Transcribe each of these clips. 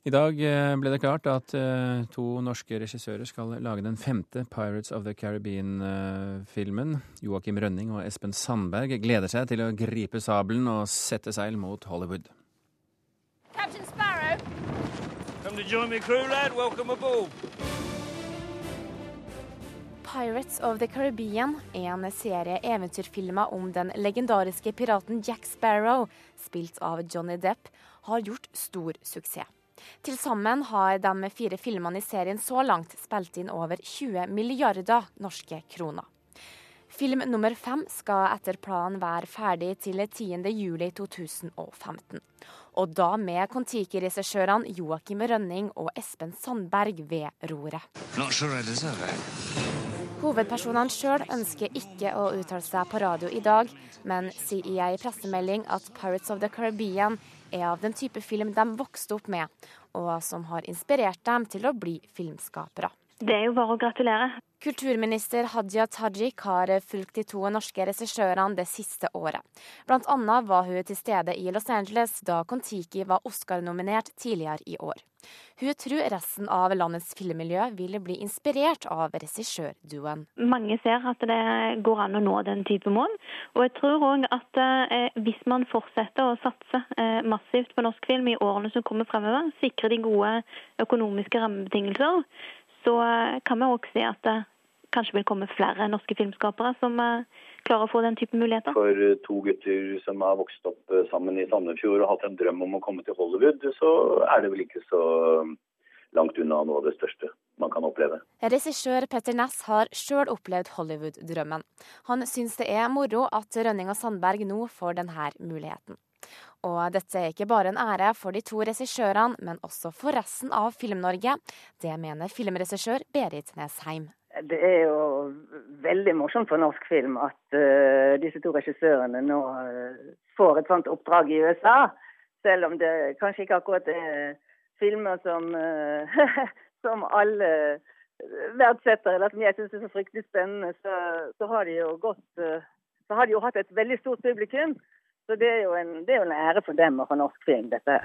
I dag eh, ble det klart at eh, to norske regissører skal lage den femte Pirates of the Caribbean-filmen. Joakim Rønning og Espen Sandberg gleder seg til å gripe sabelen og sette seil mot Hollywood. Captain Sparrow! Come to join me crew, lad. Welcome aboard. Pirates of the Caribbean, en serie eventyrfilmer om den legendariske piraten Jack Sparrow, spilt av Johnny Depp, har gjort stor suksess. Til sammen har de fire filmene i serien så langt spilt inn over 20 milliarder norske kroner. Film nummer fem skal etter planen være ferdig til 10. juli 2015. Og da med Kon-Tiki-regissørene Joakim Rønning og Espen Sandberg ved roret. Hovedpersonene sjøl ønsker ikke å uttale seg på radio i dag, men sier i ei pressemelding at Pirates of the Caribbean er av den type film de vokste opp med, og som har inspirert dem til å bli filmskapere. Det er jo bare å gratulere. Kulturminister Hadia Tajik har fulgt de to norske regissørene det siste året. Blant annet var hun til stede i Los Angeles da Kon-Tiki var Oscar-nominert tidligere i år. Hun tror resten av landets filmmiljø vil bli inspirert av regissørduoen. Mange ser at det går an å nå den type mål. Og jeg tror òg at eh, hvis man fortsetter å satse eh, massivt på norsk film i årene som kommer fremover, sikre de gode økonomiske rammebetingelser, så eh, kan vi òg se at det kanskje vil komme flere norske filmskapere som eh, klarer å få den type muligheter. For eh, to gutter som har vokst opp sammen i Sandefjord og hatt en drøm om å komme til Hollywood, så er det vel ikke så langt unna noe av det største man kan oppleve. Regissør Petter Næss har sjøl opplevd Hollywood-drømmen. Han syns det er moro at Rønning og Sandberg nå får denne muligheten. Og dette er ikke bare en ære for de to regissørene, men også for resten av Film-Norge. Det mener filmregissør Berit Nesheim. Det er jo veldig morsomt for norsk film at uh, disse to regissørene nå uh, får et sånt oppdrag i USA. Selv om det kanskje ikke akkurat er filmer som, uh, som alle verdsetter, eller som jeg syns er så fryktelig spennende, så, så, har de jo gått Så har de jo hatt et veldig stort publikum. Så det er, jo en, det er jo en ære for dem å ha norsk film, dette her.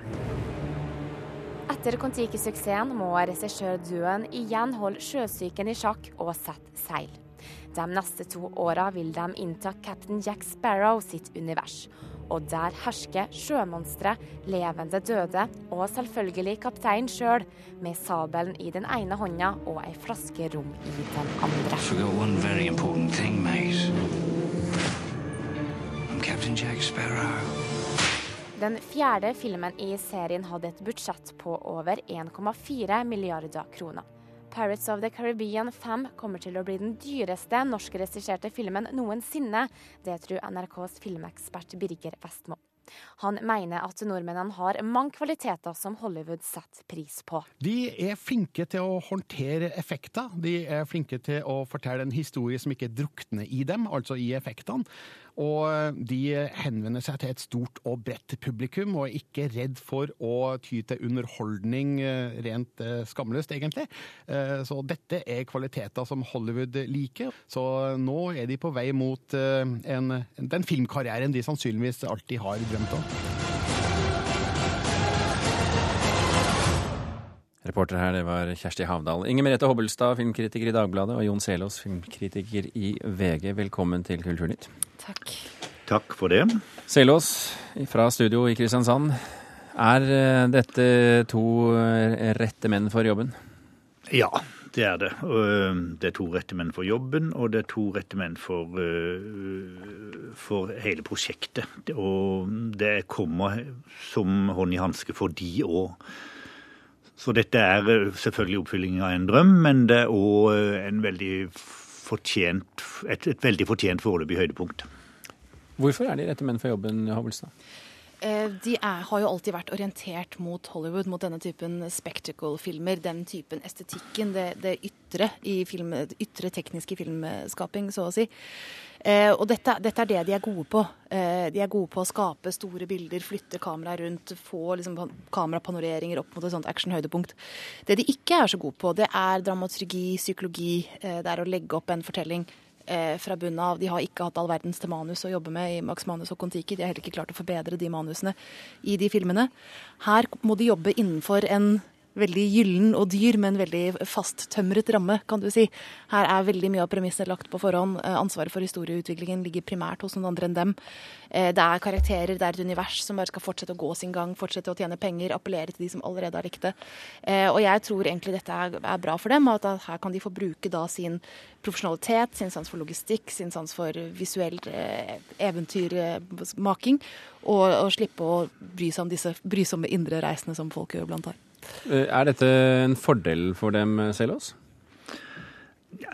Etter Kon-Tiki-suksessen må regissør Duen igjen holde sjøsyken i sjakk og sette seil. De neste to åra vil de innta Captain Jack Sparrow sitt univers. Og der hersker sjømonstre, levende døde og selvfølgelig kapteinen sjøl, med sabelen i den ene hånda og ei flaske rom i den andre. Den fjerde filmen i serien hadde et budsjett på over 1,4 milliarder kroner. 'Pirates of the Caribbean 5' kommer til å bli den dyreste norskregisserte filmen noensinne. Det tror NRKs filmekspert Birger Vestmo. Han mener at nordmennene har mange kvaliteter som Hollywood setter pris på. De er flinke til å håndtere effekter. De er flinke til å fortelle en historie som ikke drukner i dem, altså i effektene. Og de henvender seg til et stort og bredt publikum, og er ikke redd for å ty til underholdning eh, rent eh, skamløst, egentlig. Eh, så dette er kvaliteter som Hollywood liker. Så nå er de på vei mot en, den filmkarrieren de sannsynligvis alltid har drømt om. Reporter her, det var Kjersti Havdal. Inger Merete Hobbelstad, filmkritiker i Dagbladet, og Jon Selås, filmkritiker i VG. Velkommen til Kulturnytt. Takk. Takk for det. Selås fra studio i Kristiansand. Er eh, dette to eh, rette menn for jobben? Ja, det er det. Eh, det er to rette menn for jobben, og det er to rette menn for, for hele prosjektet. Og det kommer som hånd i hanske for de òg. Så dette er eh, selvfølgelig oppfylling av en drøm, men det er òg eh, et, et veldig fortjent foreløpig høydepunkt. Hvorfor er de rette menn for jobben, Hovelstad? Eh, de er, har jo alltid vært orientert mot Hollywood, mot denne typen spectacle-filmer. Den typen estetikken, det, det ytre, film, ytre tekniske filmskaping, så å si. Eh, og dette, dette, er det de er gode på. Eh, de er gode på å skape store bilder, flytte kameraet rundt, få liksom, kamerapanoreringer opp mot et sånt action-høydepunkt. Det de ikke er så gode på, det er dramaturgi, psykologi. Eh, det er å legge opp en fortelling eh, fra bunnen av. De har ikke hatt all verdens til manus å jobbe med i Max Manus og Kon-Tiki. De har heller ikke klart å forbedre de manusene i de filmene. Her må de jobbe innenfor en veldig gyllen og dyr, men veldig fasttømret ramme, kan du si. Her er veldig mye av premissene lagt på forhånd. Eh, ansvaret for historieutviklingen ligger primært hos noen andre enn dem. Eh, det er karakterer, det er et univers som bare skal fortsette å gå sin gang, fortsette å tjene penger, appellere til de som allerede har likt det. Eh, og jeg tror egentlig dette er bra for dem, at her kan de få bruke da sin profesjonalitet, sin sans for logistikk, sin sans for visuell eventyrmaking, og, og slippe å bry seg om disse brysomme indre reisene som folk gjør blant annet. Eh, er dette en fordel for dem, Selås?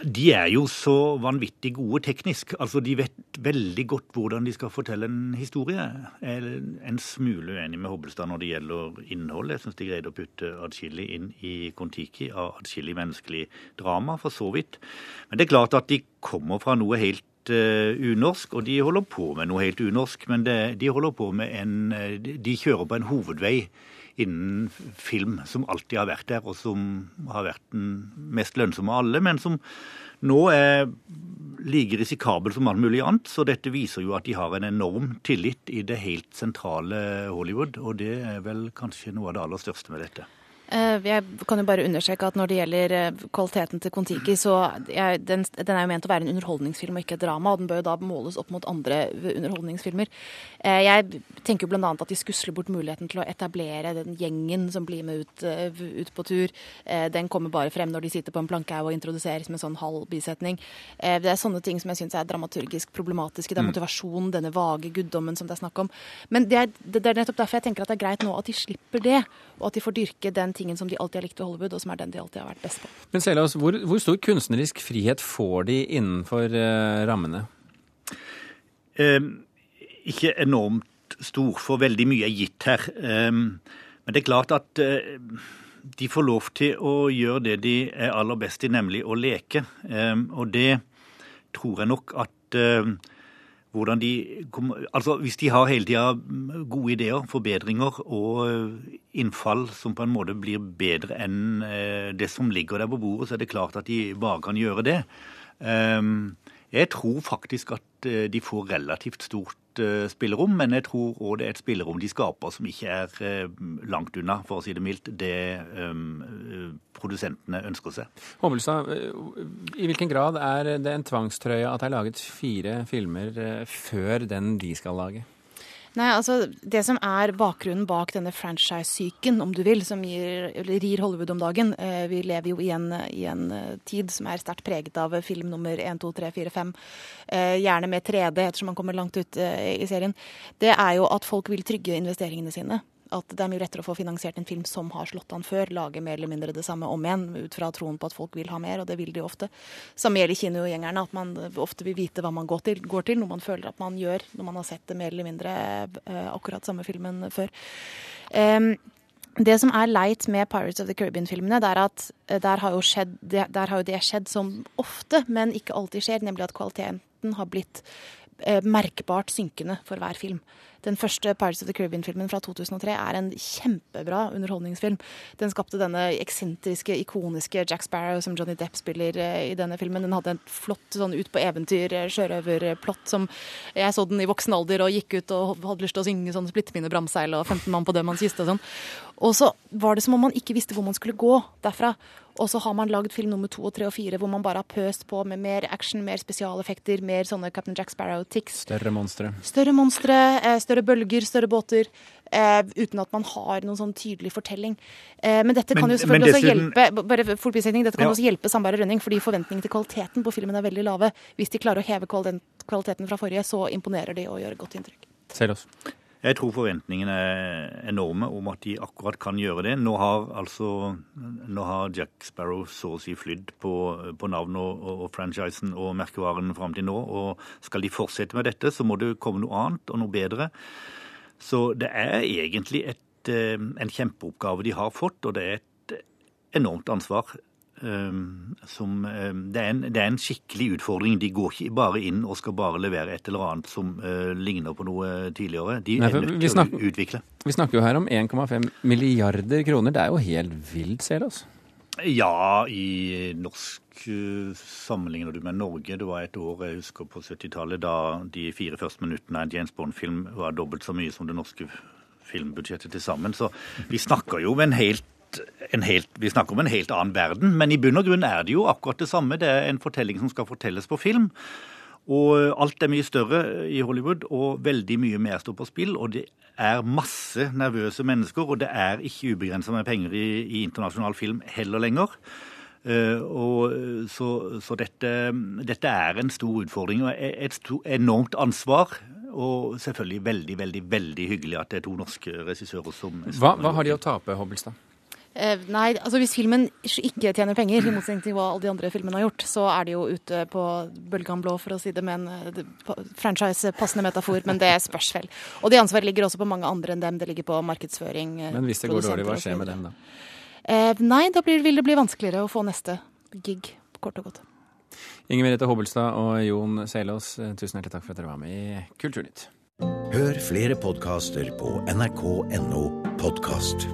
De er jo så vanvittig gode teknisk. Altså, De vet veldig godt hvordan de skal fortelle en historie. Jeg er en smule uenig med Hobbelstad når det gjelder innhold. Jeg syns de greide å putte adskillig inn i Kon-Tiki av adskillig menneskelig drama, for så vidt. Men det er klart at de kommer fra noe helt uh, unorsk, og de holder på med noe helt unorsk. Men det, de holder på med en De kjører på en hovedvei innen film som alltid har vært der, og som har vært den mest lønnsomme av alle, men som nå er like risikabel som alt mulig annet. Så dette viser jo at de har en enorm tillit i det helt sentrale Hollywood, og det er vel kanskje noe av det aller største med dette. Eh, jeg kan jo bare understreke at når det gjelder eh, kvaliteten til Kon-Tiki, så jeg, den, den, er jo ment å være en underholdningsfilm og ikke et drama, og den bør jo da måles opp mot andre underholdningsfilmer. Eh, jeg tenker jo bl.a. at de skusler bort muligheten til å etablere den gjengen som blir med ut, ut på tur. Den kommer bare frem når de sitter på en plankehaug og introduseres med sånn halv bisetning. Det er sånne ting som jeg syns er dramaturgisk problematiske. Det er mm. motivasjonen, denne vage guddommen som det er snakk om. Men det er, det er nettopp derfor jeg tenker at det er greit nå at de slipper det, og at de får dyrke den tingen som de alltid har likt ved Hollywood, og som er den de alltid har vært best på. Men Selås, hvor, hvor, stor kunstnerisk frihet får de innenfor uh, rammene? Eh, ikke enormt stor, for veldig mye er gitt her. Eh, men det er klart at eh, de får lov til å gjøre det de er aller best i, nemlig å leke. Ehm, og det tror jeg nok at eh, hvordan de Altså hvis de har hele tida gode ideer, forbedringer og eh, innfall som på en måte blir bedre enn eh, det som ligger der på bordet, så er det klart at de bare kan gjøre det. Ehm, jeg tror faktisk at eh, de får relativt stort spillerom, men jeg tror òg det er et spillerom de skaper som ikke er langt unna, for å si det mildt, det um, produsentene ønsker seg. Hobbelstad, i hvilken grad er det en tvangstrøye at det er laget fire filmer før den de skal lage? Nei, altså Det som er bakgrunnen bak denne franchise-syken, om du vil, som gir, rir Hollywood om dagen eh, Vi lever jo i en, i en eh, tid som er sterkt preget av film nummer 1, 2, 3, 4, 5. Gjerne med 3D, ettersom man kommer langt ut eh, i serien. Det er jo at folk vil trygge investeringene sine at det er mye lettere å få finansiert en film som har slått an før, lage mer eller mindre det samme om igjen, ut fra troen på at folk vil ha mer, og det vil de ofte. Samme gjelder kinogjengerne, at man ofte vil vite hva man går til, går til, noe man føler at man gjør når man har sett det mer eller mindre uh, akkurat samme filmen før. Um, det som er leit med Pirates of the Caribbean-filmene, det er at eh, der har, skjedd, der har jo det skjedd som ofte, men ikke alltid skjer, nemlig at kvaliteten har blitt eh, merkbart synkende for hver film. Den første Pirates of the Caribbean-filmen fra 2003 er en kjempebra underholdningsfilm. Den skapte denne eksentriske, ikoniske Jack Sparrow som Johnny Depp spiller eh, i denne filmen. Den hadde en flott sånn ut på eventyr, eh, sjørøverplott som Jeg så den i voksen alder og gikk ut og hadde lyst til å synge sånn splittemine bramseil og 15 mann på dødmanns kiste og sånn. Og så var det som om man ikke visste hvor man skulle gå derfra. Og så har man lagd film nummer to og tre og fire hvor man bare har pøst på med mer action, mer spesialeffekter, mer sånne Captain Jack Sparrow-tics. Større monstre. Større monstre, eh, større bølger, større båter. Eh, uten at man har noen sånn tydelig fortelling. Eh, men dette kan men, jo selvfølgelig også hjelpe bare for dette kan ja. også hjelpe Sandberg og Rønning, fordi forventningene til kvaliteten på filmen er veldig lave. Hvis de klarer å heve kvaliteten fra forrige, så imponerer de og gjør godt inntrykk. Selv også. Jeg tror forventningene er enorme om at de akkurat kan gjøre det. Nå har altså nå har Jack Sparrow så å si flydd på, på navnet og, og, og, franchisen og merkevaren fram til nå. Og skal de fortsette med dette, så må det komme noe annet og noe bedre. Så det er egentlig et, eh, en kjempeoppgave de har fått, og det er et enormt ansvar. Ehm, som, ehm, det, er en, det, er en, skikkelig utfordring. De går ikke bare inn og skal bare levere et eller annet som uh, ligner på noe tidligere. De Nei, er nødt til å utvikle. Vi snakker jo her om 1,5 milliarder kroner. Det er jo helt vilt, ser det altså. Ja, i norsk uh, sammenligner du med Norge. Det var et år jeg husker på 70-tallet da de fire første minuttene av en James Bond-film var dobbelt så mye som det norske filmbudsjettet til sammen. Så vi snakker jo om en helt helt, vi snakker om en helt annen verden, men i bunn og grunn er det jo akkurat det samme. Det er en fortelling som skal fortelles på film. Og alt er mye større i Hollywood, og veldig mye mer står på spill. Og det er masse nervøse mennesker, og det er ikke ubegrensa med penger i, i, internasjonal film heller lenger. Uh, og så, så dette, dette, er en stor utfordring og et stort, enormt ansvar. Og selvfølgelig veldig, veldig veldig hyggelig at det er to norske regissører som Hva, hva har de å tape, Hobbelstad? Eh, nei, altså hvis filmen ikke tjener penger, i motsetning til hva alle de andre filmene har gjort, så er de jo ute på bølgan blå, for å si det med en eh, franchise-passende metafor, men det spørs vel. Og det ansvaret ligger også på mange andre enn dem. Det ligger på markedsføring. Eh, men hvis det går dårlig, hva skjer med dem da? Eh, nei, da blir, vil det bli vanskeligere å få neste gig, kort og godt. Inger Merete Hobbelstad og Jon Selås, tusen hjertelig takk for at dere var med i Kulturnytt. Hør flere podkaster på nrk.no podkast.